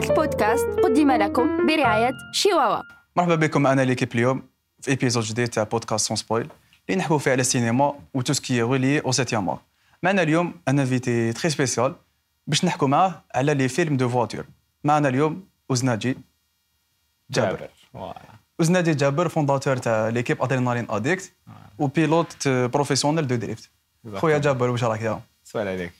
هذا البودكاست قدم لكم برعاية شيواوا مرحبا بكم أنا ليكيب اليوم في ايبيزود جديد تاع بودكاست سون سبويل. اللي نحكوا فيه على السينما و تو سكي غولي أو سيتيام معنا اليوم ان انفيتي تري سبيسيال باش نحكوا معاه على لي فيلم دو فواتور معنا اليوم أوزناجي جابر. Voilà. أوزناجي جابر فونداتور تاع ليكيب ادرينالين اديكت وبيلوت بروفيسيونيل دو دريفت خويا جابر واش راك؟ يا سؤال عليك.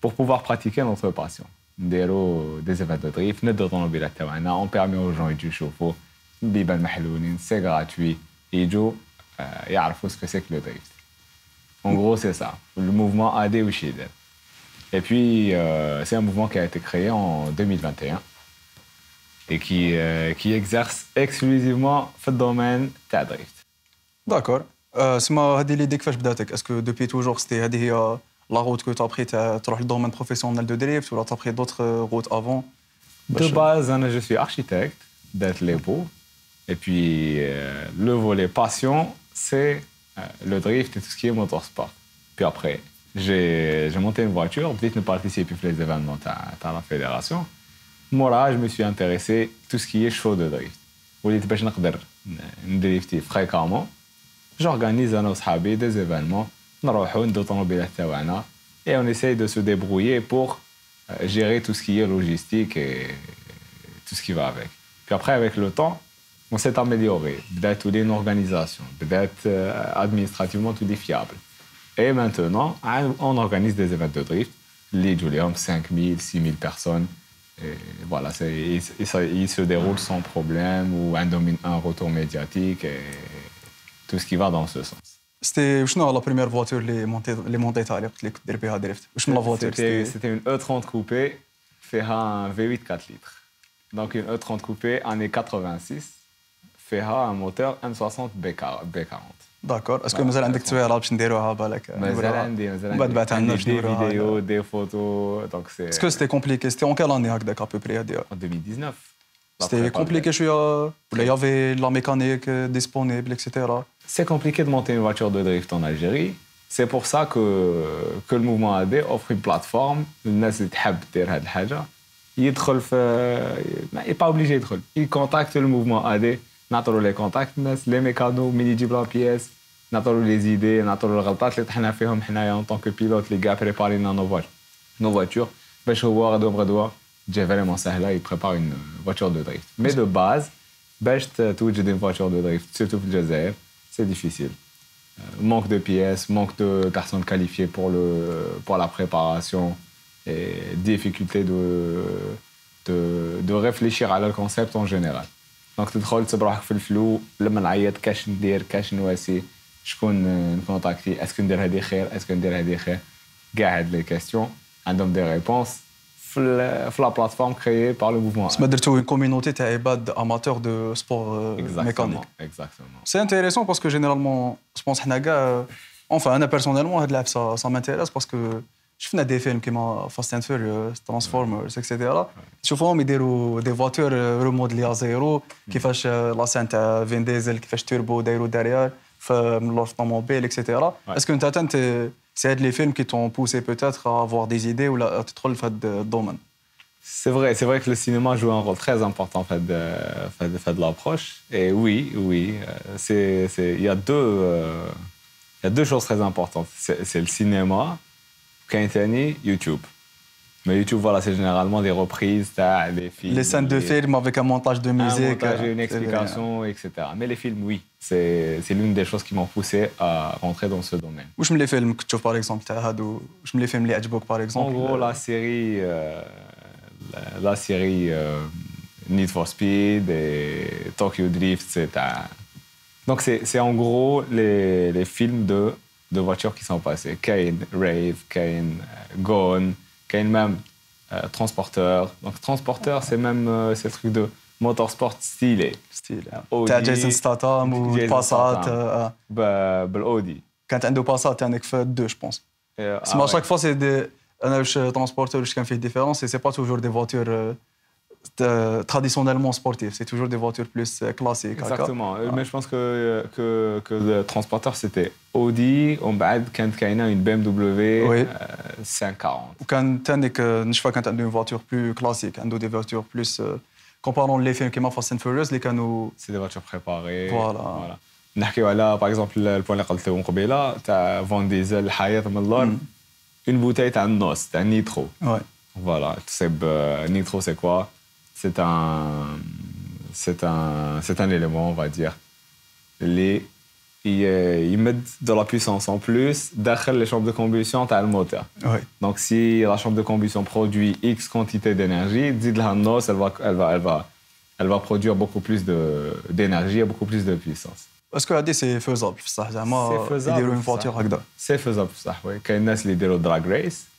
pour pouvoir pratiquer notre passion. des événements de drift, on permet aux gens de chauffer, c'est gratuit, ils jouent, euh, ils savent ce que c'est que le drift. En gros, c'est ça. Le mouvement AD ou Et puis, euh, c'est un mouvement qui a été créé en 2021 et qui, euh, qui exerce exclusivement dans le domaine de la drift. D'accord. Euh, c'est ma l'idée que j'ai Est-ce que depuis toujours, c'était دوبي توجور سيتي هذه هي لا روت كو تابخي تاع تروح للدومين بروفيسيونيل دو دريفت ولا تابخي دوطخ روت افون De base, Anna, je suis architecte d'être l'épaule. Et puis, euh, le volet passion, c'est euh, le drift et tout ce qui est motorsport. Puis après, j'ai j'ai monté une voiture, peut-être ne participer à les événements à la fédération. Moi, là, je me suis intéressé à tout ce qui est show de drift. وليت باش نقدر ندريفتي fréquemment. J'organise انا وصحابي des événements نروحوا ندو طوموبيلات تاعنا et on essaye de se débrouiller pour euh, gérer tout ce qui est logistique et tout ce qui va avec. Puis après, avec le temps, on s'est amélioré. Peut-être tout est une organisation, peut-être euh, administrativement tout est fiable. Et maintenant, on organise des événements de drift. Les Julium, 5 000, 6 000 personnes. Et voilà, c'est- et, et ça- ils se déroulent sans problème ou un, domin- un retour médiatique et tout ce qui va dans ce sens. سيتي شنو لا بروميير فواتور اللي مونتي اللي مونتيتها اللي قلت لك دير بها دريفت واش من لا فواتور C'était سيتي c'était une E30 coupée, fait un V8 4 litres. Donc une E30 coupée, année 86, fait un moteur M60 B40. B40. داكور اسكو مازال عندك تصويره باش نديروها بالك مازال عندي مازال بعد بعثها لنا عندي شنو des راها. vidéos, des photos. Donc c'est اسكو سيتي كومبليكي سيتي اون كال اني هكذاك ابوبري هذه en 2019. La سيتي prépa كومبليكي شويه ولا يافي لا ميكانيك ديسپونيبل اكسيتيرا C'est compliqué de monter une voiture de drift en Algérie. C'est pour ça que, que le mouvement AD offre une plateforme. الناس اللي تحب دير هذه الحاجة يدخل في ما est pas obligé يدخل. Il contacte le mouvement AD. نعطوا les contacts الناس les mécanos من يجيب لا بياس نعطوا les idées نعطوا الغلطات اللي طحنا فيهم حنايا en tant que pilote les gars préparés لنا nos voitures. nos voitures باش هو غدوه بغدوه تجي فريمون سهله il prépare une voiture de drift. Mais de base باش توجد une voiture de drift surtout في الجزائر c'est difficile. Euh, manque de pièces, manque de personnes qualifiées pour, le, pour la préparation et difficulté de, de, de réfléchir à le concept en général. Donc تدخل تبرح في الفلو لما نعيط كاش ندير كاش نواسي شكون نكونتاكتي اسكو ندير هذه خير اسكو ندير هذه خير كاع هاد لي كيستيون عندهم دي ريبونس في ال- في لا بلاتفورم créée par le mouvement تسمى درتو اون كوميونيتي تاع عباد اماتور دو سبور ميكانيك Exactement, exactement. سي انتيريسون باسكو جينيرالمون جوبونس حنا كاع اونفا انا بيرسونيلمون هاد اللعب سا سا مانتيريس باسكو شفنا دي فيلم كيما فاست اند فيريوس ترانسفورمرز اكسيتيرا تشوفوهم يديروا دي فواتور ريمودلي زيرو كيفاش لا سان تاع فين ديزل كيفاش توربو دايرو داريير l'offre mobile, etc. Est-ce que tu attends c'est les films qui t'ont poussé peut-être à avoir des idées ou à te trouver le domaine c'est vrai, c'est vrai que le cinéma joue un rôle très important fait de, fait de, fait de l'approche. Et oui, oui, euh, il y a deux, euh, y a deux choses très importantes. C'est, le cinéma, Kintani, YouTube. Mais YouTube, voilà, c'est généralement des reprises, as des films. Les scènes de films avec un montage de musique. Un montage et euh, une explication, etc. Mais les films, oui. C'est l'une des choses qui m'ont poussé à rentrer dans ce domaine. Où je me les films que par exemple Je me les films, les Hatchbook, par exemple En gros, la série, euh, la, série euh, Need for Speed et Tokyo Drift, c'est un... Donc, c'est en gros les, les films de, de voitures qui sont passées. Kane, Rave, Kane, Gone même euh, transporteur. Donc transporteur, c'est même euh, ces trucs de motorsport stylé. ستيل Audi. تاع جيسون ستاتام Jason وباسات Statham. آه. ب- بالاودي. كانت عنده باسات عندك في دو جو بونس آه، تسمى آه، شاك فوا سي دي انا واش ترونسبورتور واش كان فيه ديفيرونس سي با توجور دي فواتور traditionnellement sportives c'est toujours des voitures plus euh, classiques هكا. Exactement. Euh, Mais je pense que, que, que le transporteur, c'était Audi. On بعد كانت كاينه une BMW Oui. euh, 540. وكان تانيك آه، نشفى كانت عنده une voiture plus classique عنده des voitures plus euh, comparant les films كيما Fast and Furious اللي كانوا C'est des voitures préparées. Voilà. voilà. نحكيو على باغ اكزومبل البوان اللي قلت لهم قبيله تاع فون ديزل الحياه من اللور اون بوتاي تاع النوس تاع نيترو ouais. Voilà, تصيب euh, nitro c'est quoi c'est un, c'est un, c'est un élément, on va dire. Les, ils, ils, mettent de la puissance en plus. Derrière les chambres de combustion, tu as le moteur. Donc, si la chambre de combustion produit X quantité d'énergie, dit la elle va, elle, va, elle, va, elle va produire beaucoup plus de, d'énergie et beaucoup plus de puissance. Est-ce que l'AD c'est C'est faisable. C'est faisable. C'est faisable. C'est faisable. C'est faisable. C'est faisable. C'est faisable. C'est faisable. C'est faisable. C'est.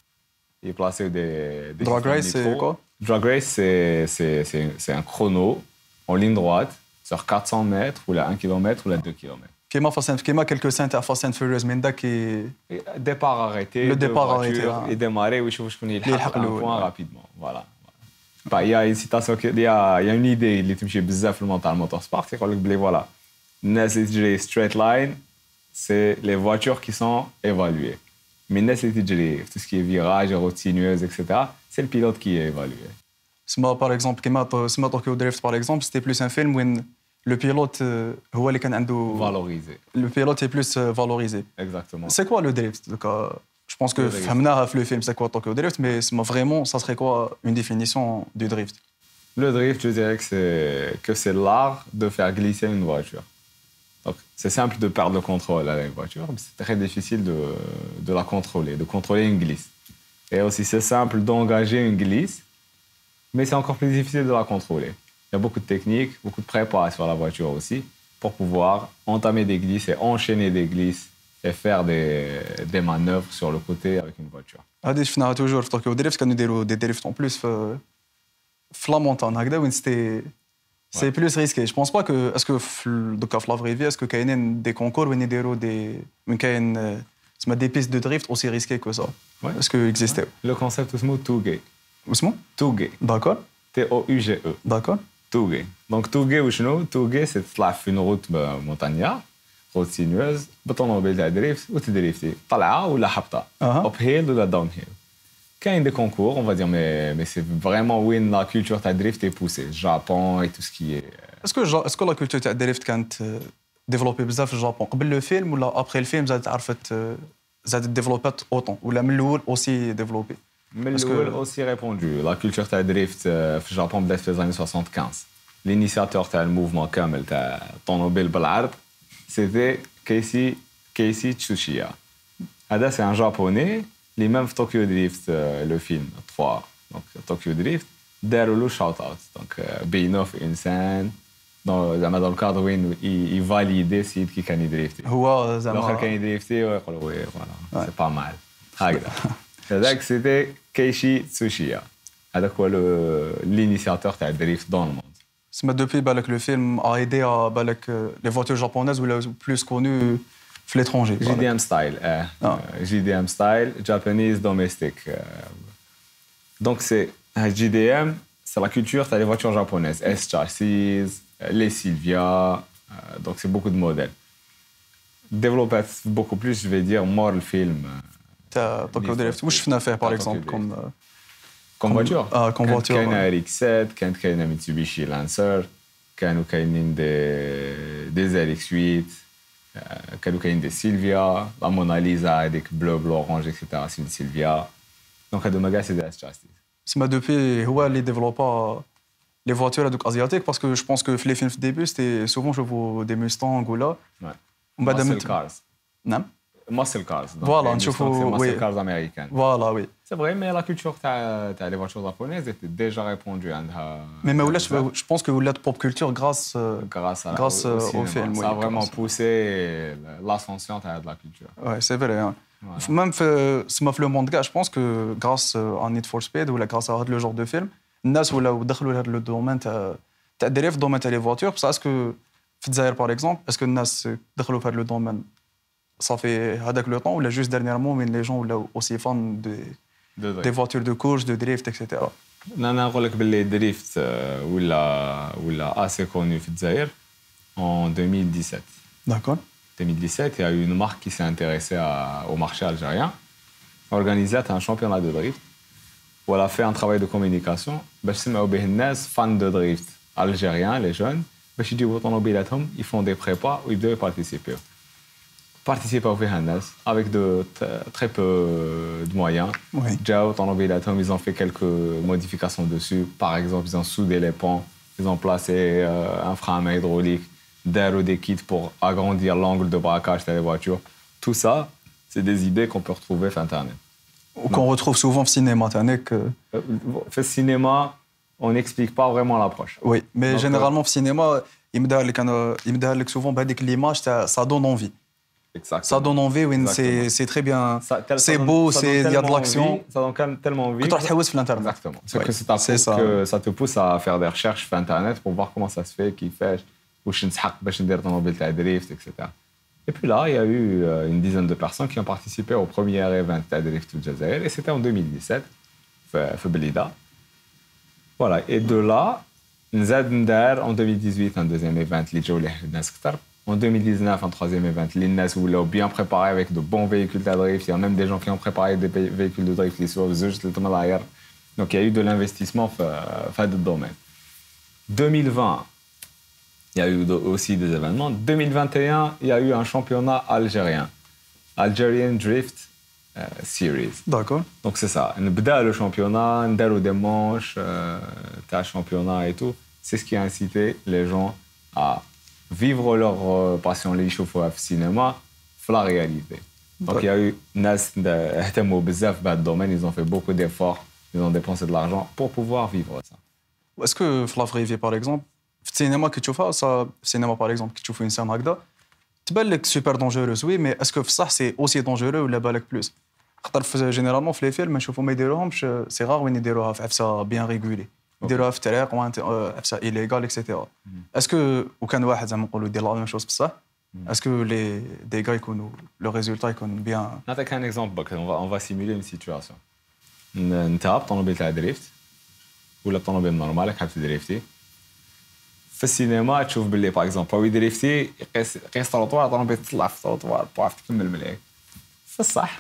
Il plaçait des. des Drag Race, c'est quoi? Drag Race, c'est un chrono en ligne droite sur 400 mètres, ou la 1 km, ou la 2 km. Kema, quelques scènes à Fast and Furious, Menda qui. Euh, départ arrêté. Le départ arrêté. Ah. Et démarrer, oui, je pense qu'on est un point rapidement. Voilà. Bah, il y a une citation, il y a une idée, il est touché bzzaf le mental motorsport, c'est qu'on le voilà. Nas straight line, c'est les voitures qui sont évaluées. Mais tout ce qui est virage, rotineuse, etc., c'est le pilote qui est évalué. Par exemple, euh, Tokyo Drift, par exemple, c'était plus un film où le pilote euh, valorisé. Le pilote est plus euh, valorisé. Exactement. C'est quoi le drift? Je pense que Famna a le film, c'est quoi Tokyo Drift, mais vraiment, ça serait quoi une définition du drift? Le drift, je dirais que c'est l'art de faire glisser une voiture Donc, c'est simple de perdre le contrôle à une voiture, mais c'est très difficile de, de la contrôler, de contrôler une glisse. Et aussi, c'est simple d'engager une glisse, mais c'est encore plus difficile de la contrôler. Il y a beaucoup de techniques, beaucoup de préparation sur la voiture aussi, pour pouvoir entamer des glisses et enchaîner des glisses et faire des, des manœuvres sur le côté avec une voiture. هذه شفناها توجور في طوكيو دريفت كانوا يديروا دي دريفت اون بلوس في في لا مونتان هكذا وين سيتي سي بلوس ريسكي جو بونس با كو اسكو في ال- دوكا في لا فري في اسكو كاينين دي كونكور وين يديروا دي وين كاين آه، تسمى دي بيست دو دريفت اوسي ريسكي كو سا Ouais. اسكو اكزيستيو Le concept اسمه توغي واسمو توغي داكور T-O-U-G-E داكور توغي دونك توغي وشنو توغي سي تطلع في اون روت مونتانيا روت سينيوز بالطوموبيل تاع دريفت وتدريفتي طلعه ولا هبطه أها. اب هيل ولا داون هيل quand il y a des concours, on va dire, mais, mais c'est vraiment où la culture de drift est poussée. Japon et tout ce qui est. Euh, est-ce que, est que la culture de drift est euh, développée beaucoup au Japon le film ou après le film, vous avez euh, développé autant Ou la Meloul aussi développée? Meloul que... aussi répondu. La culture de drift au Japon date des années 75. L'initiateur du mouvement Kamel, Tonobel Balard, c'était Casey, Casey Tsuchiya. C'est un japonais اللي ميم في طوكيو دريفت لو فيلم 3 دونك طوكيو دريفت داروا له شوت اوت دونك بينوه في انسان دون- زعما دون الكادر وين ي- يفاليدي السيد كي كان يدريفتي هو الاخر كان زعما يدريفتي ويقول وي فوالا سي با مال هكذا هذاك سيتي كيشي تسوشيا هذاك هو لينيسياتور تاع الدريفت دون الموند سما دوبي بالك لو فيلم ا ايدي ا بالك لي فواتور جابونيز ولا بلوس كونو l'étranger. JDM style. Euh, ah. Euh, JDM style, Japanese domestic. Euh. Donc c'est euh, JDM, c'est la culture, c'est les voitures japonaises. S-Chassis, les Silvia. Donc c'est beaucoup de modèles. Développer beaucoup plus, je vais dire, more le film. T'as pas faire par exemple comme comme voiture? Ah, comme voiture. Quand ouais. RX7, quand il y a Mitsubishi Lancer, quand il y a des RX8. Euh, Caducaine de Silvia, la Mona Lisa avec bleu, bleu, orange, etc. C'est une Sylvia. Donc, Adomaga, c'est de la justice. Sima Depé, ouais, les développeurs, les voitures asiatiques, parce que je pense que les films de début, c'était souvent je vois des Mustangs ou là. Ouais. Muscle cars. Non? ماسل كارز Voilà, نشوفوا- ماسل oui. كارز امريكان فوالا وي سي فري مي لا كولتور تاع تاع لي فواتور جابونيز ديجا ريبوندو عندها مي ما ولاش جو بونس كو ولات بوب كولتور غراس grâce, à, Grâce, au, euh, au au cinéma. film, Ça oui, a vraiment grâce. poussé l'ascension de la culture. Ouais, c'est vrai. hein. Même في سما في لو موند كاع جو بونس كو غراس ان نيد فور سبيد ولا غراس هاد لو جور دو فيلم الناس ولاو دخلوا لهاد لو دومين تاع تاع الدراري في الدومين تاع لي فواتور بصح اسكو في الجزائر باغ اكزومبل اسكو الناس دخلوا في هاد لو دومين صافي هذاك لو طون ولا جوست ديرنييرمون من لي جون ولاو اوسي فان دي دي فواتور دو كورس دو دريفت اكسيتيرا انا نقول لك باللي دريفت ولا ولا اسي كوني في الجزائر en 2017 D'accord. 2017, il y a eu une marque qui s'est intéressée à- au marché algérien, a organisé un championnat de drift, où elle a fait un travail de communication. باش يسمعوا به الناس fans de drift algériens, les jeunes, باش يجيبوا طوموبيلاتهم, ils font des prépas où ils devaient participer. participer au Fihandas avec de très peu euh, de moyens. Oui. Jao, ton ils ont fait quelques modifications dessus. Par exemple, ils ont soudé les ponts, ils ont placé euh, un frein à main hydraulique, des kits pour agrandir l'angle de braquage des voitures. Tout ça, c'est des idées qu'on peut retrouver sur Internet. Ou qu'on retrouve souvent au cinéma. Que... Euh, au cinéma, on n'explique pas vraiment l'approche. Oui, mais généralement au cinéma, il me donne souvent bah, que l'image, ça donne envie. Exactement. Ça donne envie, oui, c'est Exactement. c'est très bien. Ça- tel- ça C'est donne- beau, ça c'est donne il y a de tellement l'action. envie, Ça donne quand même tellement envie. Que tu تحوس في الانترنت. Exactement. C'est Ouais, que c'est un c'est coup ça. que ça te pousse à faire des recherches sur Internet pour voir comment ça se fait, qui fait, واش نسحق باش ندير طوموبيل تاع دريفت, etc. Et puis là, il y a eu euh, une dizaine de personnes qui ont participé au premier event تاع دريفت في الجزائر, et c'était en 2017, في في بليده. Voilà, et de là, نزاد ندار en 2018 un deuxième event اللي جاو ليه الناس كثر. en 2019 en troisième event. L'INNES vous l'a bien préparé avec de bons véhicules de drift. Il y a même des gens qui ont préparé des véhicules de drift, les suivent juste le derrière. Donc il y a eu de l'investissement fait de domaine. 2020, il y a eu aussi des événements. 2021, il y a eu un championnat algérien, Algerian Drift euh, Series. D'accord. Donc c'est ça. Nbda le championnat, Ndalo des manches, euh, ta championnat et tout. C'est ce qui a incité les gens à vivre leur euh, passion, les chauffeurs au cinéma, la réalité. Donc il y a eu Nas, dans le bah, domaine, ils ont fait beaucoup d'efforts, ils ont dépensé de l'argent pour pouvoir vivre ça. Est-ce que la vraie par exemple, le cinéma que tu fais, ça, cinéma par exemple, que tu fais une scène comme tu super dangereux, oui, mais est-ce que ça c'est aussi dangereux ou la balles plus? Généralement, les films, je trouve, c'est rare où ils font ça bien régulé. يديروها في الطريق وانت عفسه ايليغال اكسيتيرا اسكو وكان واحد زعما نقولوا يدير لا ميم شوز بصح اسكو لي دي غا يكونوا لو ريزولتا يكون بيان نعطيك un exemple برك, on va, on va simuler une situation. ن- انت بطوموبيل تاع دريفت ولا بطوموبيل نورمال حاب تدريفتي في السينما تشوف باللي باغ اكزومبل هو يدريفتي يقيس يقيس طروطوار طوموبيل تطلع في طروطوار باف تكمل مليك في الصح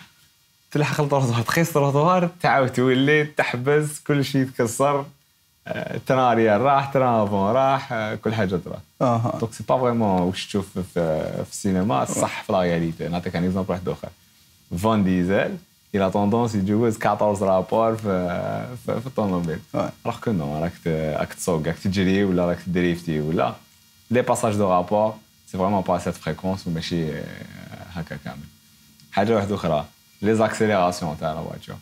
تلحق الطروطوار تقيس طروطوار تعاود تولي تحبس كل شيء يتكسر آه، تران ريال راح تران افون راح كل حاجة تروح أها. دونك سي با فريمون واش تشوف في, في السينما؟ صح في لا رياليتي. نعطيك ان اكزومبل واحد آخر. فان ديزل a tendance يجوز 14 رابور في في, في الطوموبيل que non راك راك تسوق راك تجري ولا راك تدريفتي ولا. لي باساج دو رابور سي فريمون با سيت فريكونس وماشي هكا كامل. حاجة واحدة أخرى. لي زاكسيليراسيون تاع لا فواتور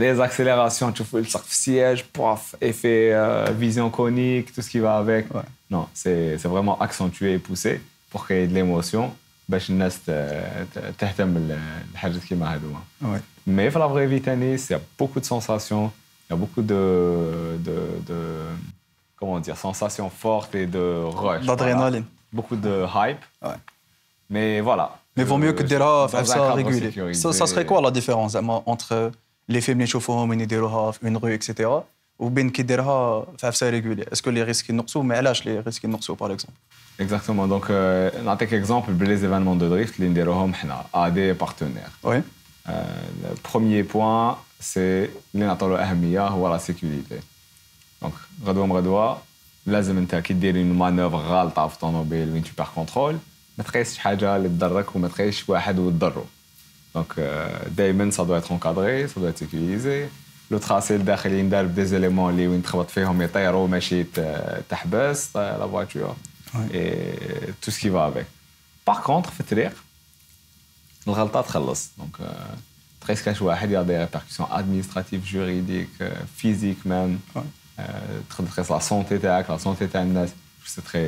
les accélérations, tu fais le sac siège, pof, effet euh, vision conique, tout ce qui va avec. Ouais. Non, c'est c'est vraiment accentué et poussé pour créer de l'émotion باش الناس ت- ت- تهتم بالحاجات كيما هذوما. وي Mais pour la vraie vie tennis, il y a beaucoup de sensations, il y a beaucoup de, de, de- comment dire, sensations fortes et de rush. D'adrénaline. voilà. Beaucoup de hype. Ouais. Mais voilà. Mais vaut mieux que ديرها في Dans un عفسه cadre ريغولي sécurisé. ça, ça serait quoi la différence زعما entre les films اللي نشوفوهم وين يديروها في اون رو اكسيتيرا وبين كي ديرها في عفسه ريغولي اسكو لي ريسك ينقصوا ما علاش لي ريسك ينقصوا باغ اكزومبل Exactement. Donc, euh, نعطيك exemple les événements de drift اللي نديروهم حنا à des partenaires. وي Euh, le premier point, c'est اللي نعطولو أهمية هو la sécurité. Donc, غدوة مغدوة لازم انت كي دير une manœuvre غالطة في طوموبيل وين tu perds contrôle ما تقيسش حاجة اللي تضرك وما تقيسش واحد وتضرو. Donc, euh, دايما ça doit être encadré, ça doit être sécurisé. لو تراسي الداخلي يندار بدي زيليمون اللي وين تخبط فيهم يطيروا ماشي ت- تحبس لا فواتور et tout ce qui va avec. Par contre, في الطريق الغلطة تخلص دونك تقيس كاش واحد يا دي ريبركسيون ادمينستراتيف جوريديك فيزيك ميم Ouais. تقدر تقيس لا سونتي تاعك لا سونتي تاع الناس c'est très,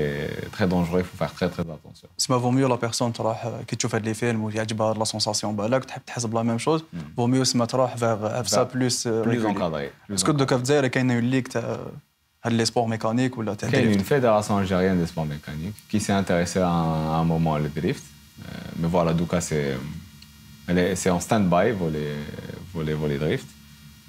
très dangereux, il faut faire très très attention. سما فو ميو لا بيرسون تروح كي تشوف هاد لي فيلم ويعجبها هاد لا سونساسيون بالك تحب تحسب لا ميم شوز فو ميو سما تروح فيغ سا بلوس Plus encadré. plus باسكو دوكا في الجزائر كاين اون ليك تاع هاد لي سبور ميكانيك ولا تاع Il y a une دريفت fédération algérienne des sports mécaniques qui s'est intéressée à un, à un moment au drift. Euh, mais voilà, Douka, c'est elle est- c'est en stand-by, voler, voler, voler drift.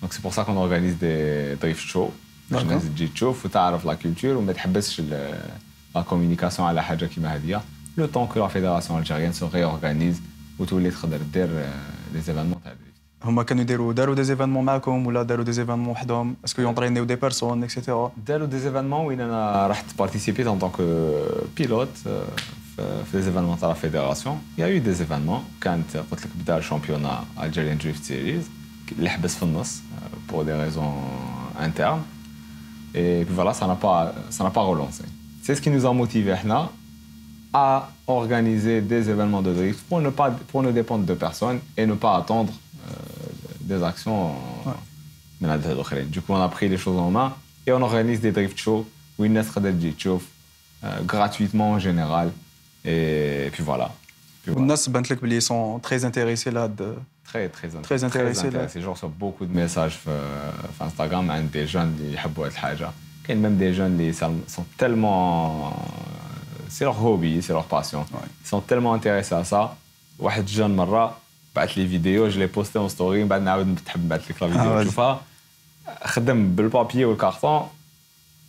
Donc c'est pour ça qu'on organise des drift shows. باش D'accord. الناس تجي تشوف وتعرف لا كولتور وما تحبسش لا كوميونيكاسيون على حاجه كيما هذه لو طون كو لا فيدراسيون الجيريان سو ريورغانيز وتولي تقدر دير لي زيفينمون تاع دريفت هما كانوا يديروا داروا دي زيفينمون معاكم ولا داروا دي زيفينمون وحدهم اسكو يونطرينيو دي بيرسون اكسيتيرا داروا دي زيفينمون وين انا رحت بارتيسيبيت ان طونك بيلوت في لي زيفينمون تاع لا فيدراسيون يا يو دي زيفينمون كانت قلت لك بدا الشامبيونا الجيريان دريفت سيريز اللي حبس في النص بور دي ريزون انترن Et puis voilà, ça n'a pas, ça pas relancé. C'est ce qui nous a motivés à organiser des événements de drift pour ne, pas, pour ne dépendre de personne et ne pas attendre euh, des actions. Ouais. Du coup, on a pris les choses en main et on organise des drift shows, euh, gratuitement en général. Et puis voilà. Puis voilà. والناس بانت لك بلي سون تري انتريسي لهاد Très, très, int- Très intéressé, là. Je reçois beaucoup de messages sur Instagram عند des jeunes qui يحبوا هاد الحاجة. كاين même des jeunes qui sont tellement... C'est leur hobby, c'est leur passion. Ouais. Ils sont tellement intéressés à ça. واحد jeune مرة بعث لي فيديو je l'ai posté en story من بعد نعاود تحب نبعث لك لا Ah, فيديو vas-y. تشوفها خدم بالبابيي والكارتون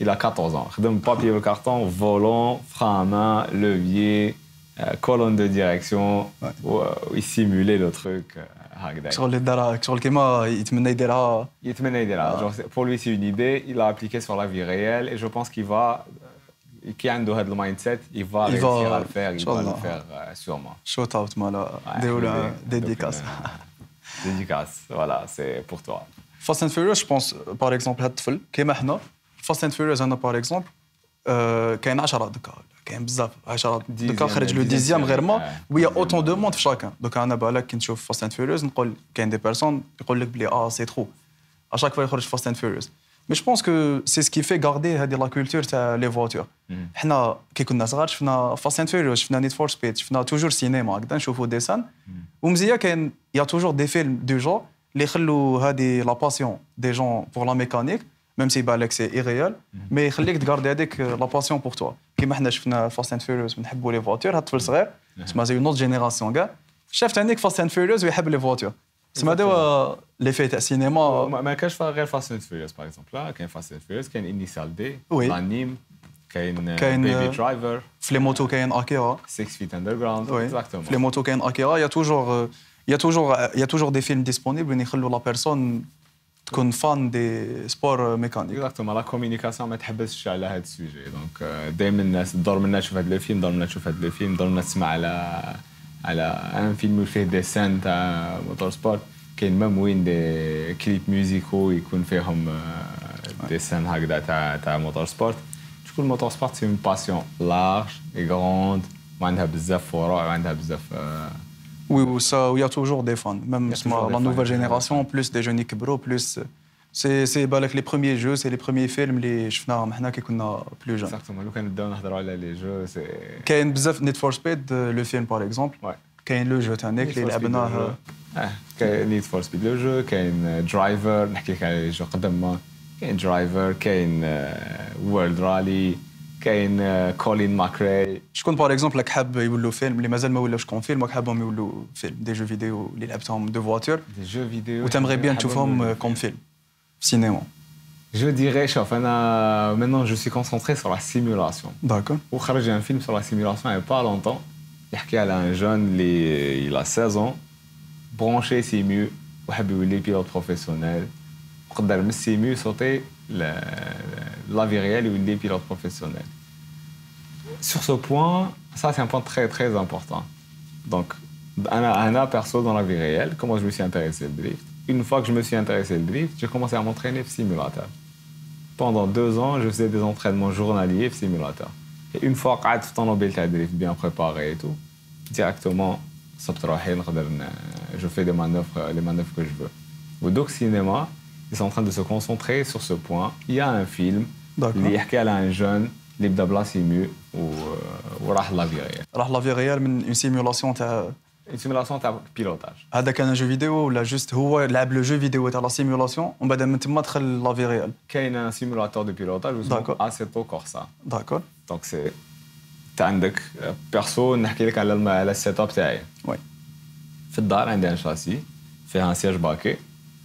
il a 14 ans. خدم بالبابيي والكارتون volant, frein à main, levier, euh, colonne de direction Ouais. و- ويسيمولي لو تروك هكذا شغل اللي دارها شغل كيما يتمنى يديرها يتمنى يديرها Genre, c'est- pour lui c'est une idée il l'a appliqué sur la vie réelle et je pense qu'il va qui عنده هذا المايند سيت il va Il va- réussir à le faire il إن va شاء le الله. faire euh, sûrement شوت اوت مالا Ouais, ديروا donc, له euh, ديديكاس donc, euh, dédicace voilà c'est pour toi فاست اند فيوريوس جو بونس باغ اكزومبل هاد الطفل كيما حنا فاست اند فيوريوس انا باغ اكزومبل كاين 10 دوكا كاين بزاف 10 دوكا Dixième, خرج لو dixième ديزيام série, غير ما ouais. ويا اوتون دو موند في شاكان دوكا انا بالك كي نشوف فاست اند فيوريوس نقول كاين دي بيرسون يقول لك بلي اه سي ترو اشاك فوا يخرج فاست اند فيوريوس مي جو بونس كو سي سكي في غاردي هذه لا كولتور تاع لي فواتور حنا كي كنا صغار شفنا فاست اند فيوريوس شفنا نيد فور سبيد شفنا توجور سينما هكذا نشوفوا ديسان ومزيان كاين يا توجور دي فيلم دو جون اللي يخلوا هذه لا باسيون دي جون بور لا ميكانيك ميم سي بالك سي ايريال مي يخليك تغاردي هذيك لا باسيون بور توا كيما حنا شفنا فاست اند فيوريوس نحبوا لي فواتور هاد الطفل صغير تسمى زي نوت جينيراسيون كاع شاف تانيك فاست اند فيوريوس ويحب لي فواتور تسمى دوا لي في تاع السينما ما ما كانش فيها غير فاست اند فيوريوس باغ اكزومبل لا كاين فاست اند فيوريوس كاين انيسيال دي Oui. الانيم كاين كاين، بيبي آه، درايفر في لي موتو كاين اكيرا 6 فيت اندر جراوند Oui. اكزاكتومون في لي موتو كاين اكيرا يا توجور يا توجور يا توجور دي فيلم ديسپونيبل وين يخلوا لا بيرسون تكون فان دي سبور ميكانيك. اكزاكتومون لا كوميونيكاسيون ما تحبسش على هذا السوجي. دونك دائما الناس تدور منا تشوف هذا الفيلم دور منا تشوف هذا الفيلم دور منا تسمع على على ان فيلم فيه دي سان تاع موتور سبورت كاين ميم وين دي كليب ميوزيكو يكون فيهم دي سان هكذا تاع تاع موتور سبورت شكون موتور سبورت سي اون باسيون لارج اي غروند وعندها بزاف فروع وعندها بزاف آه، Oui, ou ça, il y a toujours des fans. Même Il y a sma- toujours des la fans, nouvelle il y a toujours génération, plus des jeunes qui bro, plus. C'est c'est bah, like, les premiers jeux, c'est les premiers films اللي شفناهم حنا كي كنا plus jeunes. اكزاكتومون لو كان نبداو نهضروا على لي جو سي كاين بزاف نيد فور سبيد لو فيلم باغ اكزومبل Ouais. كاين لو جو تانيك اللي لعبناه اه كاين نيد فور سبيد لو جو كاين درايفر نحكي لك على لي جو قدام كاين درايفر كاين وورلد رالي كاين كولين ماكري شكون باغ اكزومبل راك حاب يولوا فيلم اللي مازال ما ولاوش كون فيلم راك حابهم يولوا فيلم دي جو فيديو اللي لعبتهم دو فواتور دي جو فيديو وتامغي بيان تشوفهم كوم فيلم في السينما جو ديري شوف انا maintenant je suis concentré sur la simulation داكور وخرج un film sur la simulation il y a pas longtemps يحكي على un jeune اللي il a 16 ans branché simu وحب يولي بيلوت بروفيسيونيل وقدر من السيمو يصوتي لا في ريال يولي بيلوت بروفيسيونيل sur ce point, ça c'est un point très très important. Donc, Anna, perso, dans la vie réelle, comment je me suis intéressé au drift? Une fois que je me suis intéressé au drift, j'ai commencé à m'entraîner simulateur. Pendant deux ans, je faisais des entraînements journaliers simulateur. Et une fois que tu as drift bien préparé et tout, directement, euh, je fais des manœuvres, euh, les manœuvres que je veux. Au Doc Cinéma, ils sont en train de se concentrer sur ce point. Il y a un film, il y a un jeune اللي بدا بلا سيمو و... وراح لا في ريال راح لا في ريال من اون سيمولاسيون تاع سيمولاسيون تاع بيلوتاج هذا كان جو فيديو ولا جوست هو لعب لو جو فيديو تاع لا سيمولاسيون ومن بعد من تما دخل لا في ريال كاين ان سيمولاتور دو بيلوتاج اسمه D'accord. اسيتو كورسا داكور دونك سي انت عندك بيرسو نحكي لك على الم- على السيت اب تاعي وي في الدار عندي ان شاسي فيها ان سياج باكي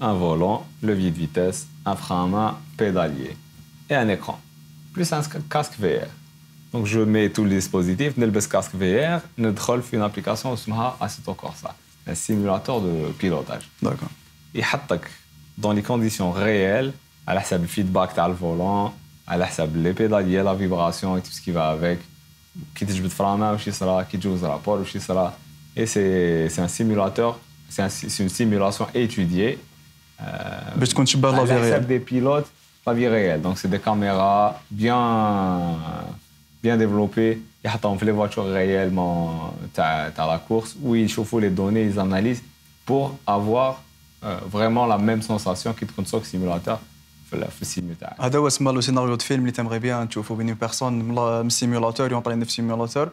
ان فولون لوفي دو فيتيس ان فران بيداليer et un écran plus un casque VR. Donc je mets tout le dispositif, le casque VR, je troll une application qui s'appelle Assetto Corsa, un simulateur de pilotage. D'accord. Il dans les conditions réelles, à la le feedback du volant, à la les pédaliers, la vibration et tout ce qui va avec. Qui te jette frana, qui sera, qui joue rapport, qui sera. Et c'est un simulateur, c'est un, une simulation étudiée. Euh, Parce qu'on la vie réelle. des pilotes la vie réelle donc c'est des caméras bien bien développées يحطهم في les voitures réellement تاع تاع la course où ils يشوفوا les données ils analysent pour avoir euh, vraiment la même sensation كي تكون تسوق سيمولاتور في ال- في السيمو تاعك هذا هو اسمه لو سيناريو دو فيلم اللي تيمغي بيان تشوفو بين بيرسون من لا- من السيمولاتور يونطريني في السيمولاتور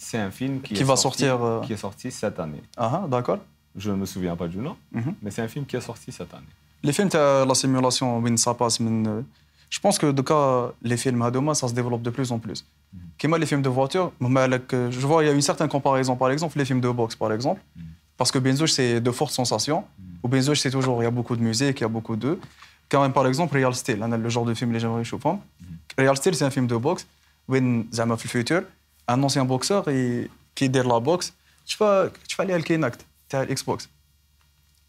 c'est un film qui, Qui est va sorti, sortir, euh, qui est sorti cette année اها داكور je ne me souviens pas du nom Mhm. mais c'est un film qui est sorti cette année Les films, la simulation, oui, ça passe. Mais, euh, je pense que de cas, les films Hadoma, ça se développe de plus en plus. Comme les films de voiture, euh, je vois, il y a une certaine comparaison, par exemple, les films de boxe, par exemple. Mm. Parce que Benzouch, c'est de fortes sensations. Mm. Ou Benzouch, c'est toujours, il y a beaucoup de musique, il y a beaucoup d'eux. Quand même, par exemple, Real Steel, hein, le genre de film que j'aimerais chauffer. Hein. Mm. Real Steel, c'est un film de boxe. When Zama le futur, un ancien boxeur et, qui déroule la boxe, tu vas, tu vas aller à l'Kinect, tu à Xbox.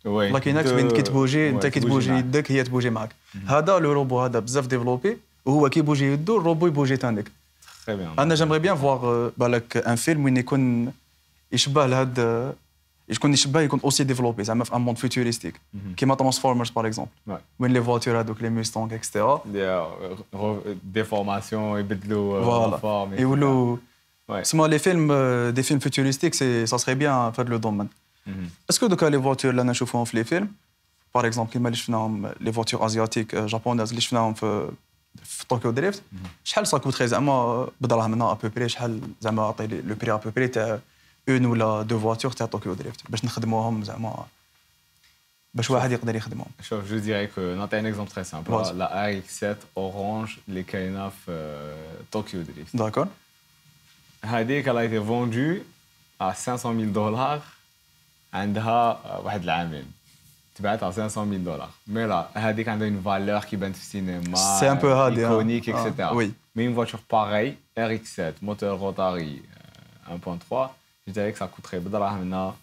de- وين كي تبوجي انت ouais, كي تبوجي تبوجي معك. يدك هي تبوجي معك هذا لو روبو هذا بزاف ديفلوبي وهو كي يبوجي يدو الروبو يبوجي تانيك très bien انا جيمري بيان فواغ بالك ان فيلم وين يكون يشبه لهاد يكون يشبه يكون اوسي ديفلوبي زعما في ان موند فيوتوريستيك كيما ترانسفورمرز باغ اكزومبل Ouais. وين لي فواتور هذوك لي موستونغ اكسترا des euh, déformations يبدلوا euh, فوالا forme, etc. يولوا Ouais. سما لي فيلم دي فيلم فيوتوريستيك سي سا سري بيان في هذا لو دومين Mhm. اسكو دوكا لي فواتور اللي انا نشوفهم في لي فيلم باغ اكزومبل كيما اللي شفناهم لي فواتور ازياتيك جابونيز اللي شفناهم في في طوكيو دريفت شحال سا كوتري زعما بدراهمنا ابوبري شحال زعما عطي لي لو بري ابوبري تاع اون ولا دو فواتور تاع طوكيو دريفت باش نخدموهم زعما باش واحد يقدر يخدمهم Chef, je dirais que, non, t'as un exemple très simple. Vas-y. La RX-7 orange, les Kainaf euh, Tokyo Drift. داكور هذيك elle a été vendue à 500 000 dollars عندها واحد العامين تبعت على 500 000 دولار مي لا هذيك عندها une valeur qui بانت في السينما C'est un peu hard, hein. iconique Ah, etc oui. mais une voiture pareille RX-7 moteur rotary euh, 1.3 je dirais que ça coûterait بدراهمنا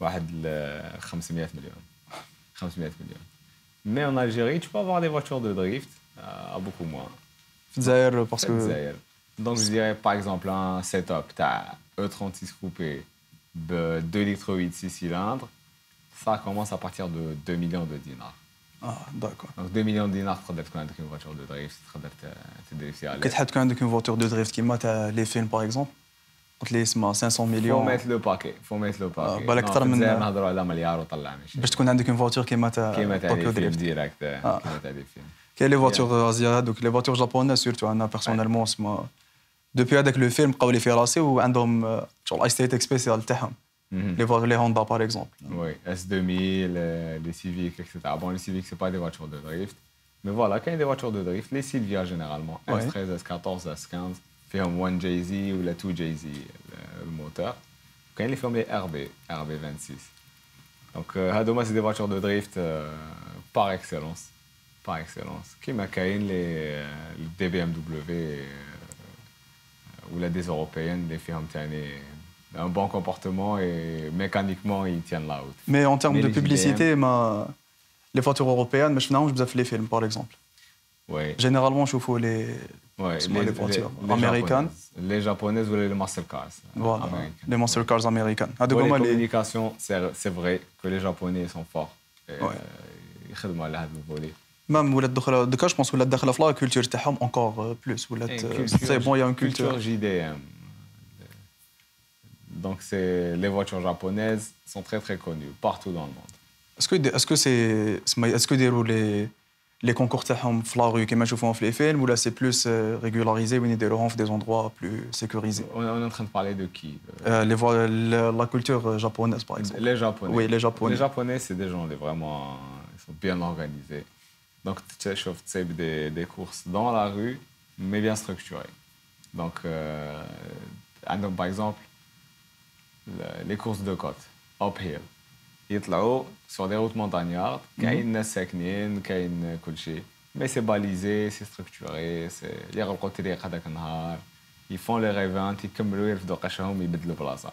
واحد ال 500 millions 500 millions mais en Algérie tu peux avoir des voitures de drift euh, à beaucoup moins في الجزائر في باسكو الجزائر. Donc je dirais par exemple un setup, tu as E36 coupé, de 2 litres 8, 6 cylindres, ça commence à partir de 2 millions de dinars. اه داكور Donc 2 millions de dinars, تقدر تكون عندك une voiture de drift, تقدر ت- تدريفتي عليها. كي تحب تكون عندك اون فواتور دو دريفت كيما تاع لي فيلم باغ اكزومبل قلت لي اسمها 500 Faut مليون mettre le paquet, faut mettre le paquet. بالك Non, أكثر في من- الجزائر نهضروا على مليار وطلع ماشي. باش تكون عندك اون فواتور كيما تاع كيما تاع طوكيو لي فيلم دريفت ديريكت آه. كيما تاع لي فيلم. كاين لي فواتور ازيا هذوك لي فواتور جابونيز سورتو انا بيرسونيلمون سما دوبي هذاك لو فيلم بقاو لي في راسي وعندهم شغل ايستيتيك سبيسيال تاعهم Mhm. لي فواتور لي هوندا باغ اكزومبل Oui, S2000, euh, les Civic, etc. Bon, les Civic, c'est pas des voitures de drift. Mais voilà, quand il y a des voitures de drift, les Silvia généralement, Ouais. S13, S14, S15, فيهم 1 JZ ou la 2 JZ, le, le moteur. Quand ils font les RB, RB26. Donc, euh, هادوما, c'est des voitures de drift euh, par excellence. Par excellence. Qui m'a les, euh, des BMW euh, ou la des européennes, les filles un bon comportement et mécaniquement ils tiennent la route. Mais en termes de publicité, hein. les voitures européennes, je je les films par exemple. Généralement, je fais les... Les, voitures américaines. Les japonaises ou les Mastercards. Voilà, américaines. les Mastercards américaines. Ah, Pour les communications, c'est vrai que les Japonais sont forts. Et, ouais. euh, ils le volet الفولي. مام ولات دخل دوكا جو بونس ولات داخله في لا كولتور تاعهم اونكور بلوس ولات سي بون يا اون culture كولتور JDM. Donc c'est les voitures japonaises sont très très connues partout dans le monde. اسكو اسكو سي اسكو يديروا لي les concours تاعهم في la rue كما نشوفوهم في les films ou là c'est plus euh, régularisé وين يديروهم في des endroits plus sécurisés On, on est en train de parler de qui De- Euh, les voix- la, la culture japonaise par exemple Les Japonais. Oui, les Japonais. Les Japonais, c'est des gens les vraiment. Ils sont bien organisés. Donc, tu sais, tu sais, des, des courses dans la rue, mais bien structurées. Donc, euh, عندهم, par exemple, le- les courses de côte, uphill. يطلعوا sur des routes montagnardes, كاين ناس ساكنين كاين كل شيء mais c'est balisé c'est structuré c'est يغلقوا الطريق هذاك النهار ils font les rêvants يكملوا يرفدوا قشهم يبدلوا بلاصه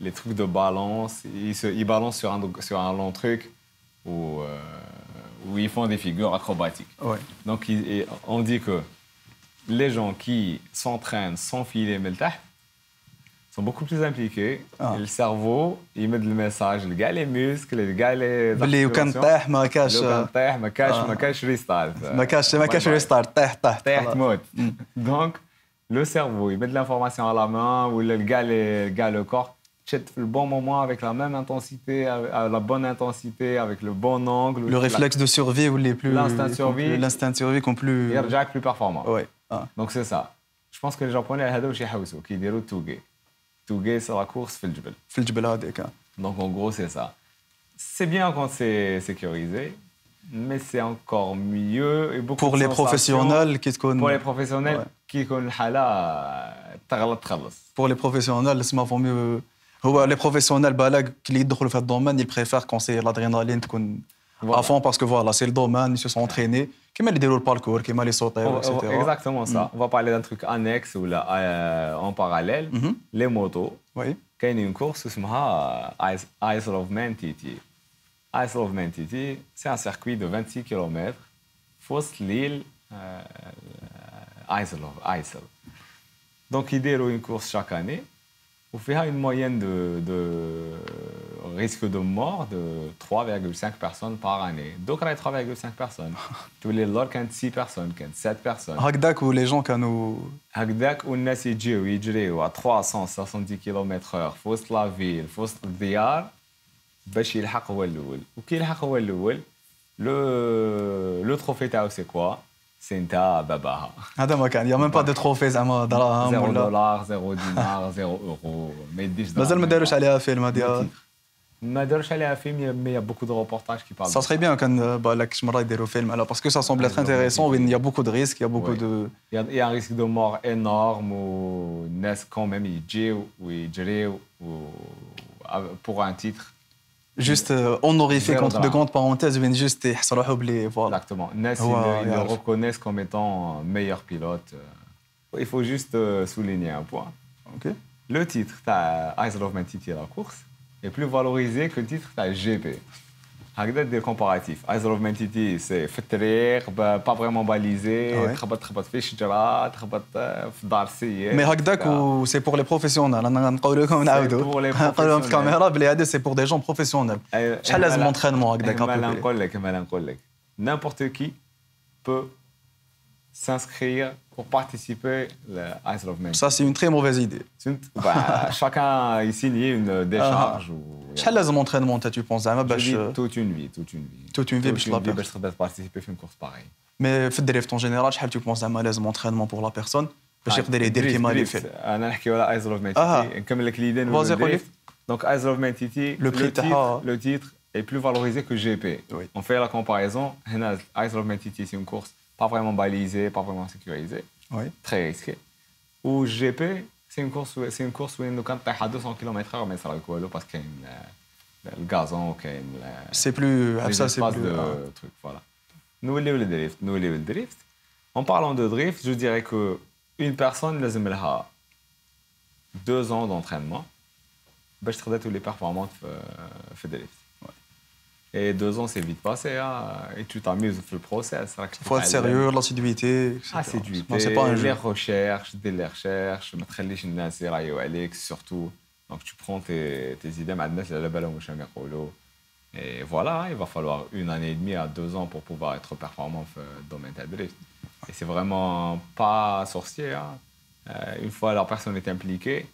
les trucs de balance ils se ils balancent sur un sur un long truc où euh, où ils font des figures acrobatiques ouais. donc il- et on dit que les gens qui s'entraînent sans filer mais le tah, sont beaucoup plus impliqués Ah. et le cerveau il met le message le gars les muscles les gars les باللي وكان articulations. طاح ما كاش لو كان طيح ما كاش آه. ما كاش ريستارت ما كاش ما كاش ريستارت طاح طاح طيح خلاص. تموت دونك لو سيرفو il met de l'information à la main ou le gars les gars le corps تشد في le bon moment avec la même intensité à la bonne intensité avec le bon angle le réflexe de survie ou les plus L'instinct de survie. l'instinct de survie qu'on plus يرجعك plus performant ouais ah. Donc c'est ça. Je pense que les Japonais هذا واش يحوسوا كيديروا توغي. توغي c'est la course في الجبل. في الجبل هذيك Donc en gros c'est ça. C'est bien quand c'est sécurisé, mais c'est encore mieux et beaucoup pour de les sensations. professionnels qui تكون Pour les professionnels Ouais. كي يكون الحالة تغلط تخلص. pour les professionnels اسمها فو ميو هو les professionnels بالك اللي يدخلوا في هذا الدومين ils préfèrent quand c'est l'adrénaline تكون Voilà. à fond parce que voilà c'est le domaine ils se sont entraînés كيما اللي يديروا الباركور كيما اللي On يصوتوا va- on va- etc Exactement ça. On va parler d'un truc annexe ou là euh, en parallèle. Mhm. Les motos. oui كاين une course اسمها Ice- Isle of Man TT. Isle of Man TT, c'est un circuit de 26 km في وسط l'île euh, Isle of Isle. Donc ils déroulent une course chaque année وفيها une moyenne de, de risque de mort de 3,5 personnes par année. Donc راهي 3,5 personnes. تولي اللور كانت 6 personnes, كانت 7 personnes. هكذاك و les gens كانوا هكذاك والناس يجيو يجريو على 370 كيلومتر في وسط لا فيل في وسط الديار باش يلحق هو الاول وكي يلحق هو الاول لو لو تروفي تاعو سي كوا سي نتا باباها هذا ما كان يا ميم با دو تروفي زعما دراهم زيرو ولا دولار زيرو دينار زيرو اورو ما يديش دراهم. مازال ما داروش عليها فيلم هذه ما داروش عليها فيلم مي بوكو دو روبورتاج كي بارل Ça serait bien كان بالك شي مره يديروا فيلم على parce que ça semble être intéressant وين il y a beaucoup de risques il y a beaucoup Ouais. de Il y, a, il y a un risque de mort énorme où الناس quand même يجيو ويجريو و- pour un titre Juste euh, honorifié contre de grandes parenthèses, mais juste eh, oublié. Voilà. Exactement. Ness, ils, le reconnaissent comme étant euh, meilleur pilote. Euh. Il faut juste euh, souligner un point. Okay. Le titre, Eyes of Man City, la course, est plus valorisé que le titre, GP. هكذا des comparatifs. Ice of Man City, c'est في الطريق ب- pas vraiment balisé, Ouais. تخبط تخبط في شجرة تخبط آه، في دار سيء. مي هكذاك و سي بور لي بروفيسيونيل انا نقول لكم pour نعاودوا les نقول لهم في professionnels. الكاميرا بلي هذا سي بور دي جون بروفيسيونيل أي- شحال لازم إحنا- اونترينمون هكذاك إحنا لا هابي نقول لك إحنا لا نقول لك n'importe qui peut s'inscrire pour participer à Ice of Man. Ça, c'est une très mauvaise idée. Bah, chacun il signe une décharge. ou- شحال لازم اونترينمون انت تو بونس زعما Je باش dis toute une vie, toute une vie. Toute une vie باش toute une تلعب. vie باش تقدر participer في une course pareille. مي في الدريفت اون جينيرال شحال تو بونس زعما لازم اونترينمون بور لا بيرسون باش يقدر يدير كيما اللي دريفت. فيه انا نحكي على ايز اوف مان آه. تيتي نكمل لك ليدين Vas-y, قولي. Donc ايز اوف مان تيتي Le prix تاعها. le titre est plus valorisé que GP. Oui. On fait la comparaison. هنا ايز اوف مان تيتي c'est une course pas vraiment balisée, pas vraiment sécurisée, وي très risquée. Ou GP c'est une course c'est une course وين لو كان طيح على 200 كم ما يصرالك والو باسكو كاين الغازون وكاين سي بلو les ça c'est espaces plus de ah. trucs, voilà. Nous, le drift, nous, le drift. En parlant de drift, je dirais que une personne, لازم لها deux ans d'entraînement باش تقدر تولي performante في في الدريفت. et deux ans, c'est vite passé. Hein. Et tu t'amuses le process. Hein, il faut être sérieux, l'assiduité. Assiduité, non, pas un jeu. les recherches, des les recherches, surtout. Donc tu prends tes, tes idées, et voilà, il va falloir une année et demie à deux ans pour pouvoir être performant dans le domaine de drift. Et c'est vraiment pas sorcier. Hein. Euh, une fois la personne est impliquée,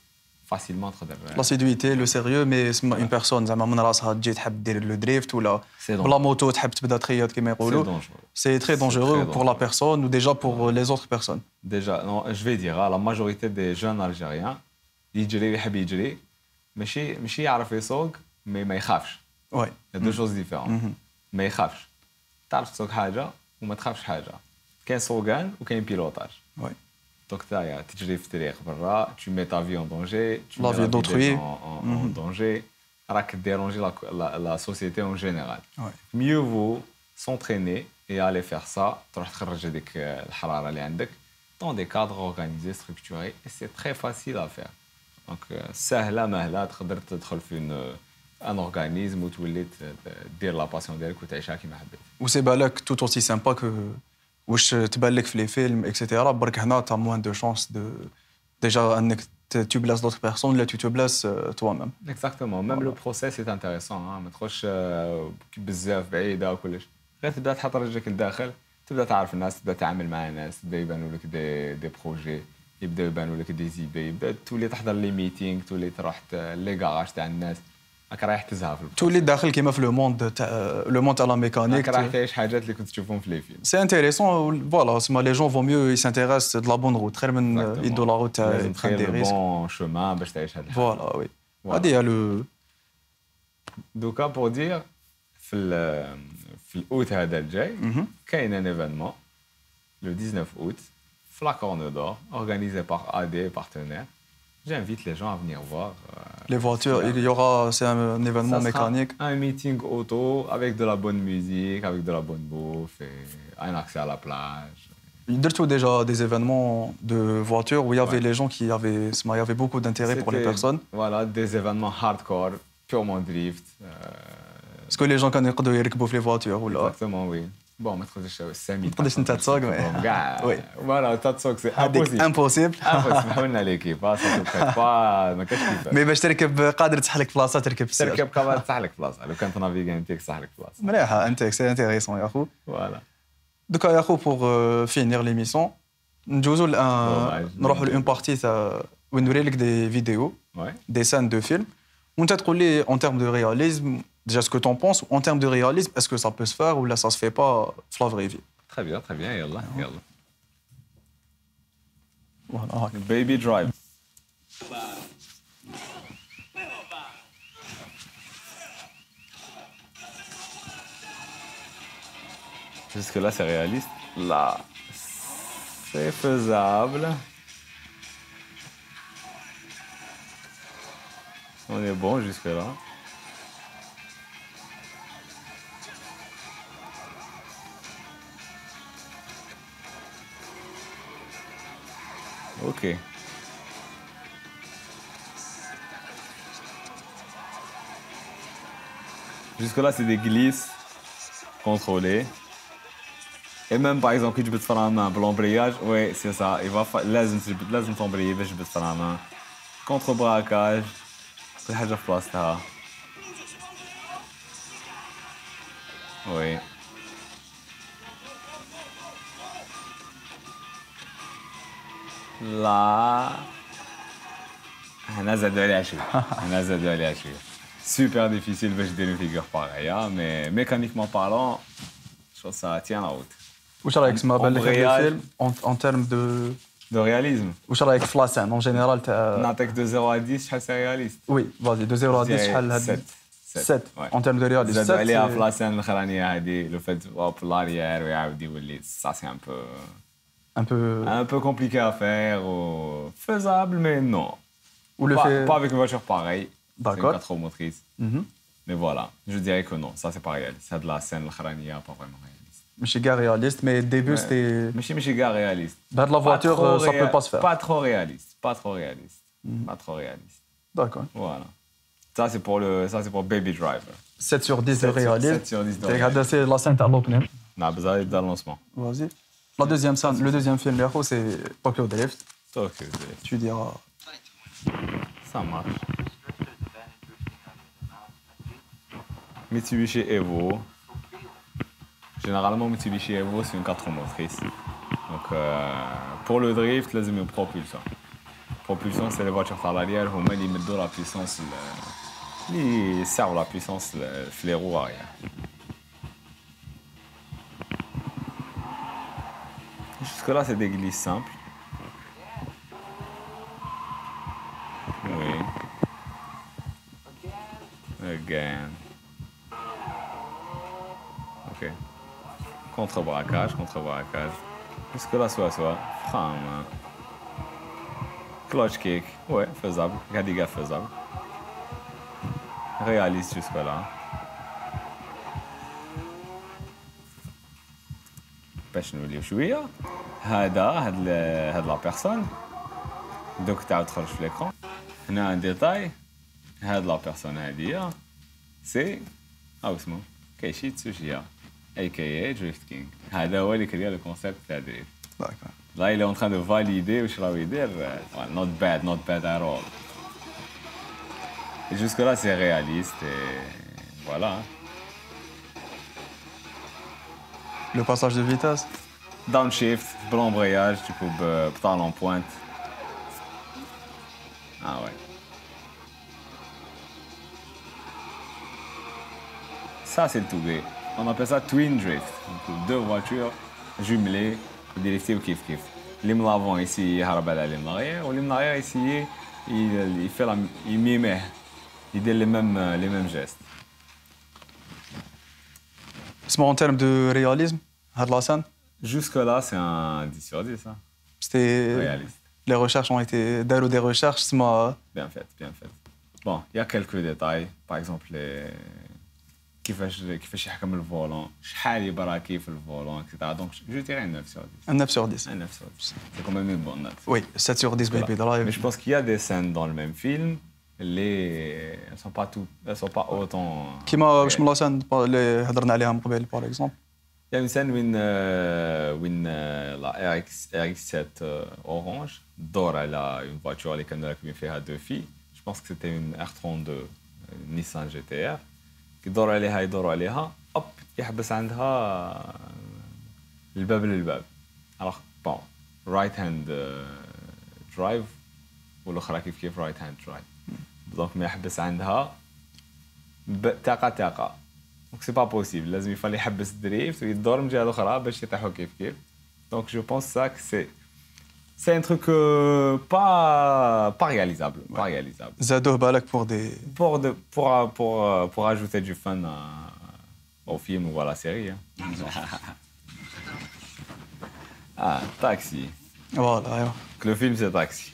facilement تقدر l'assiduité le sérieux mais une personne زعما من راسها تجي تحب دير لو دريفت ولا بلا موتو تحب تبدا تخيط كما يقولوا c'est très dangereux pour la personne ou déjà pour les autres personnes déjà non je vais dire la majorité des jeunes algériens يجري يحب يجري ماشي ماشي يعرف يسوق mais ما يخافش وي دو شوز ديفيرون ما يخافش تعرف تسوق حاجه وما تخافش حاجه كاين سوقان وكاين بيلوتاج وي Donc, tu mets ta vie en danger, tu la mets vie d'autrui. en, en, mm -hmm. danger, tu déranger la, la, la, société en général. Mieux vaut s'entraîner et aller faire ça, dans des cadres organisés, structurés, et c'est très facile à faire. Donc, euh, sahla mahla, tu peux un organisme où tu veux dire la passion d'elle que tu as Ou c'est balak tout aussi sympa que واش تبان لك في لي فيلم اكسيتيرا برك هنا تا موان دو شانس دو ديجا انك tu places d'autres personnes là tu te places toi-même. Exactement. Même le process est intéressant ما تخش بزاف بعيدة وكلش. غير تبدأ تحط رجلك لداخل تبدأ تعرف الناس تبدأ تعامل مع الناس تبدأ يبانوا لك دي دي بروجي يبداو يبانوا لك دي زيبي يبدأ تولي تحضر لي ميتينغ تولي تروح لي كاراج تاع الناس. راك رايح تزهق في تولي داخل كيما في لو موند تاع لو موند تاع لا ميكانيك رايح تعيش حاجات اللي كنت تشوفهم في لي فيلم سي انتيريسون فوالا سما لي جون فون ميو يسانتيريس دو لا بون روت خير من يدو لا روت تاع دي ريسك بون شومان باش تعيش هذا فوالا وي هادي هي لو دوكا بور دير في في الاوت هذا الجاي كاين ان ايفينمون لو 19 اوت في لا كورن دور اورغانيزي بار ا دي بارتنير J'invite les gens à venir voir. Euh, les voitures, il y aura, c'est un, événement mécanique. Un meeting auto avec de la bonne musique, avec de la bonne bouffe, et un accès à la plage. Il y a déjà des événements de voitures où il y avait les gens qui avaient, il y avait beaucoup d'intérêt pour les personnes. Voilà, des événements hardcore, purement drift. Euh... Est-ce que les gens connaissent les voitures ou là Exactement, oui. Bon, ما تقدرش سامي ما تقدرش انت تسوق كاع وي فوالا انت تسوق سي امبوسيبل امبوسيبل سمحوا لنا ليكيب با ما كاش كيفاش مي باش تركب قادر تصح لك بلاصه تركب السير تركب قادر تصح لك بلاصه لو كان تنافيغي انت تصح لك بلاصه مليحه انت سي انتيريسون يا اخو فوالا دوكا يا اخو بوغ فينير ليميسيون ندوزو نروحوا لون بارتي تاع وين نوري لك دي فيديو دي سان دو فيلم وانت تقول لي اون تيرم دو رياليزم Déjà, ce que tu en penses, en termes de réalisme, est-ce que ça peut se faire ou là, ça se fait pas la vraie vie Très bien, très bien, yallah, yallah. Voilà. Baby Drive. Jusque-là, c'est réaliste. Là, c'est faisable. On est bon jusque-là. Ok. Jusque-là, c'est des glisses contrôlées. Et même, par exemple, que tu peux te faire la main pour l'embrayage, oui, c'est ça. Il va falloir. Là, je peux te faire la main. Contre-braquage. C'est la là. Hanaz a dû aller à Hanaz a dû aller à Super difficile de jeter une figure pareille, hein, mais mécaniquement parlant, je pense que ça tient la route. Où est-ce que tu en termes de. De réalisme. Où est-ce que tu as en général N'attaque de 0 à 10, c'est réaliste. Oui, vas-y, de 0 à 10, c'est 7. 7 en termes de réalisme. Vous allez à Flasen, le fait de l'arrière, ça c'est un peu. Un peu. Un peu compliqué à faire, euh, faisable, mais non. Pas, avec une voiture pareille. D'accord. C'est une 4 mhm. Mais voilà, je dirais que non, ça c'est pas réaliste. C'est de la scène, le kharania, pas vraiment réaliste. Michi gare réaliste, mais début ouais. c'était. Michi Michi gare réaliste. De la voiture, euh, réa... ça peut pas se faire. Pas trop réaliste, pas trop réaliste. Mhm. Pas trop réaliste. D'accord. Voilà. Ça c'est pour, le... Ça, pour Baby Driver. 7 sur 10 de réaliste 7 sur 10 de réalisme. C'est la scène à l'autre. Non, vous avez dans le lancement. Vas-y. La deuxième scène, le deuxième film, c'est Tokyo Drift. Ok, désolé. Tu diras. Ça marche. Mitsubishi Evo. Généralement, Mitsubishi Evo, c'est une 4 motrices. Donc, euh, pour le drift, là, une propulsion. Propulsion, c'est les voitures à l'arrière, ils mettent la puissance, ils servent la puissance le- les roues arrière. Jusque-là, c'est des glisses simples. Oui. Again. Ok. Contre-braquage, contre-braquage. Jusque-là, soit, soit. Frein, main. Clutch kick. Ouais, faisable. Gadiga faisable. Réaliste jusque-là. باش نوليو شويه هذا هاد ال- هاد لا بيرسون دوك تعاود تخرج في ليكرون هنا ان ديتاي هاد لا بيرسون هادية سي او اسمه كيشي تسوشيا اي كي اي دريفت كينغ هذا هو اللي كريا لو كونسيبت تاع دريفت D'accord. Là, il est en train de valider واش راهو يدير Ouais, not bad, not bad at all. Et jusque-là, c'est réaliste et voilà. Le passage de vitesse. Downshift, blanc embrayage, du coup, be- talon en pointe. Ah ouais. Ça, c'est le Tougué. On appelle ça twin drift. Deux voitures jumelées, drifter au kiff kiff. L'hymne l'avant ici, il harab à l'hymne arrière, ou l'hymne arrière ici, il, il fait la, il mime, il dit les mêmes, les mêmes gestes. C'est en termes de réalisme, هاد la scène, Jusque-là, c'est un 10 sur 10, hein. c'était. réaliste. Les recherches ont été. داروا des recherches, c'est Bien fait, bien fait. Bon, il y a quelques détails. Par exemple, les... كيفاش كيفاش يحكم الفولون شحال يبراكي في الفولون etc. Donc, je dirais un 9 sur 10. un 9 sur 10. Un 9 sur 10. C'est quand même une bonne note. Oui, 7 sur 10 Voilà. Baby Drive. Mais je pense qu'il y a des scènes dans le même film. Les... Elles ne sont pas, tout... Elles sont pas autant... كيما réelles. واش من لا scène اللي هضرنا عليها من قبل باغ اكزومبل Il y a une scène où, une, euh, où une, euh, la RX, RX7 euh, orange dort elle a une voiture avec une fait à deux filles. Je pense que c'était une R32 euh, Nissan GTR. يدور عليها يدور عليها hop يحبس عندها آه، الباب للباب. Alors bon, right hand euh, drive والاخرى كيف كيف right hand drive. دونك ما يحبس عندها ب- تاقه تاقه دونك سي با بوسيبل لازم يفضل يحبس الدريفت ويدور من الجهه الاخرى باش يطيحوا كيف كيف دونك جو بونس سا que c'est c'est un truc euh, pas pas réalisable pas réalisable زادوه بالك بور دي pour de, pour pour pour ajouter du fun à- au film ou à la série hein. ah taxi فوالا ايوا Que le film c'est taxi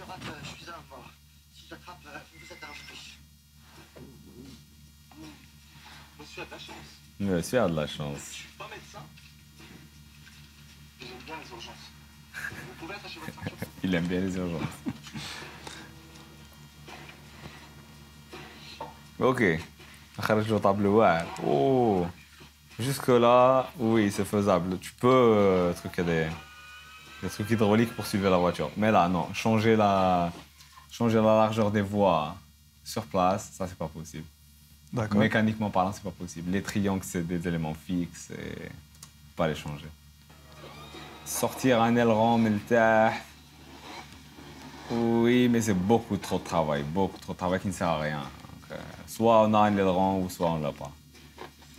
monsieur a de la chance Je suis pas médecin. Mais J'aime bien les urgences. Vous pouvez attacher votre ceinture il aime bien les urgences ok خرج له طابلو واعر اوه jusque là oui c'est faisable tu peux euh, truc des des trucs hydrauliques pour suivre la voiture mais là non changer la changer la largeur des voies sur place ça c'est pas possible داكور Mécaniquement parlant, c'est pas possible. Les triangles, c'est des éléments fixes et pas les changer. Sortir un aileron, militaire. Oui, mais c'est beaucoup trop de travail, beaucoup trop de travail qui ne sert à rien. Euh, soit on a un aileron ou soit on l'a pas.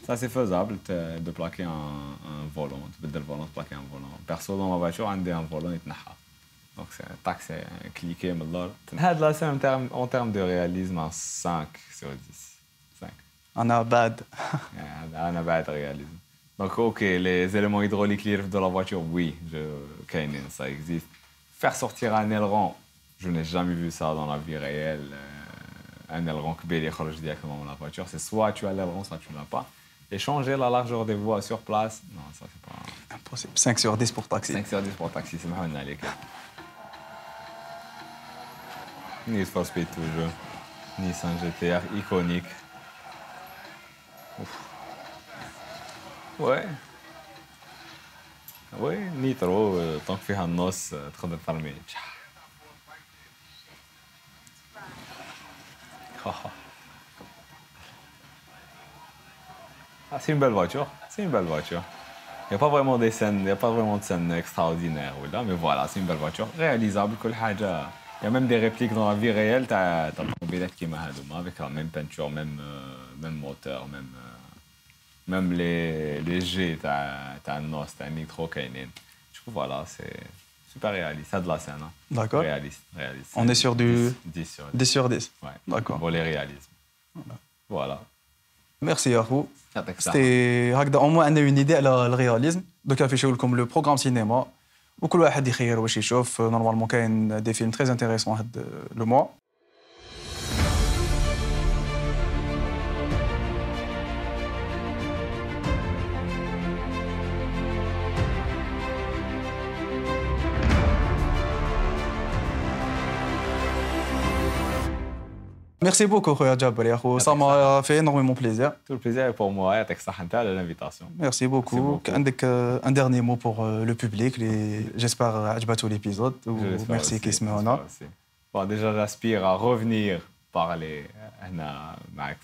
Ça, c'est faisable de plaquer un, un volant, de le volant, plaquer un volant. Perso, dans ma voiture, on a un volant et Donc, c'est un tac, c'est cliquer, mais là. C'est en termes de réalisme, un 5 sur 10. 5. انا باد هذا انا بعد réalisme. Donc ok, les éléments hydrauliques qui arrivent de la voiture, oui, je كاينين, ça existe. Faire sortir un aileron, je n'ai jamais vu ça dans la vie réelle. Euh, Un aileron كبير يخرج directement de la voiture, c'est soit tu as l'aileron, soit tu l'as pas. Et changer la largeur des voies sur place, non, ça c'est pas... impossible 5 sur 10 pour taxi 5 sur 10 pour taxi, c'est محمد عليك. Need for Speed toujours. Nissan GTR iconique. Ouais. Ouais, nitro, euh, tant que فيها النص euh, تقدر ترمي Ah, c'est une belle voiture. C'est une belle voiture. Il n'y a pas vraiment des scènes, il y a pas vraiment de scènes extraordinaires, là, mais voilà, c'est une belle voiture. Réalisable, كل حاجة. Il y a même des répliques dans la vie réelle, t'as Mobilet qui m'a avec la même peinture, même, euh, même moteur, même, euh, même les, les jets, t'as Nos, t'as Nitro Kainen. Du coup, voilà, c'est super réaliste. Ça de la scène, hein. D'accord. Réaliste, réaliste. On est sur du... 10, 10 sur 10. 10 sur 10. Ouais. D'accord. Réalisme. Voilà. voilà. Merci Yahoo. C'était au moins on a une idée à le réalisme. Donc affichez comme le programme cinéma وكل واحد يخير واش يشوف. نورمالمون كاين دي فيلم تري انتيريسون هاد لو موا Merci beaucoup, Khoya Ça m'a fait énormément plaisir. Tout le plaisir est pour moi. l'invitation. Merci beaucoup. Euh, un dernier mot pour euh, le public. Les... J'espère euh, que l'épisode. Merci, Kismehona. Bon, déjà, j'aspire à revenir parler avec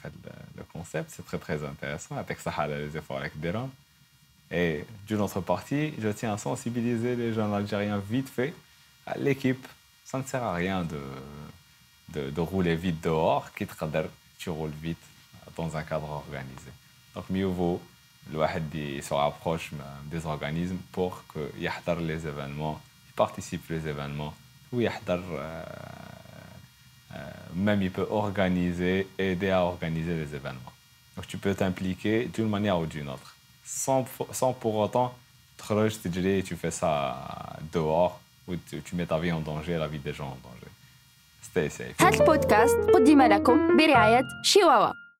le concept. C'est très, très intéressant. les efforts avec Et d'une autre partie, je tiens à sensibiliser les jeunes Algériens vite fait à l'équipe. Ça ne sert à rien de de, rouler vite dehors qui tu roules vite dans un cadre organisé. Donc mieux vaut le se rapproche des organismes pour qu'il y les événements, il participe aux événements, ou il euh, euh, même il peut organiser, aider à organiser les événements. Donc tu peux t'impliquer d'une manière ou d'une autre, sans, sans pour autant te rejeter et tu fais ça dehors, où tu, tu mets ta vie en danger, la vie des gens en danger. Stay safe. هذا البودكاست قدم لكم برعاية شيواوا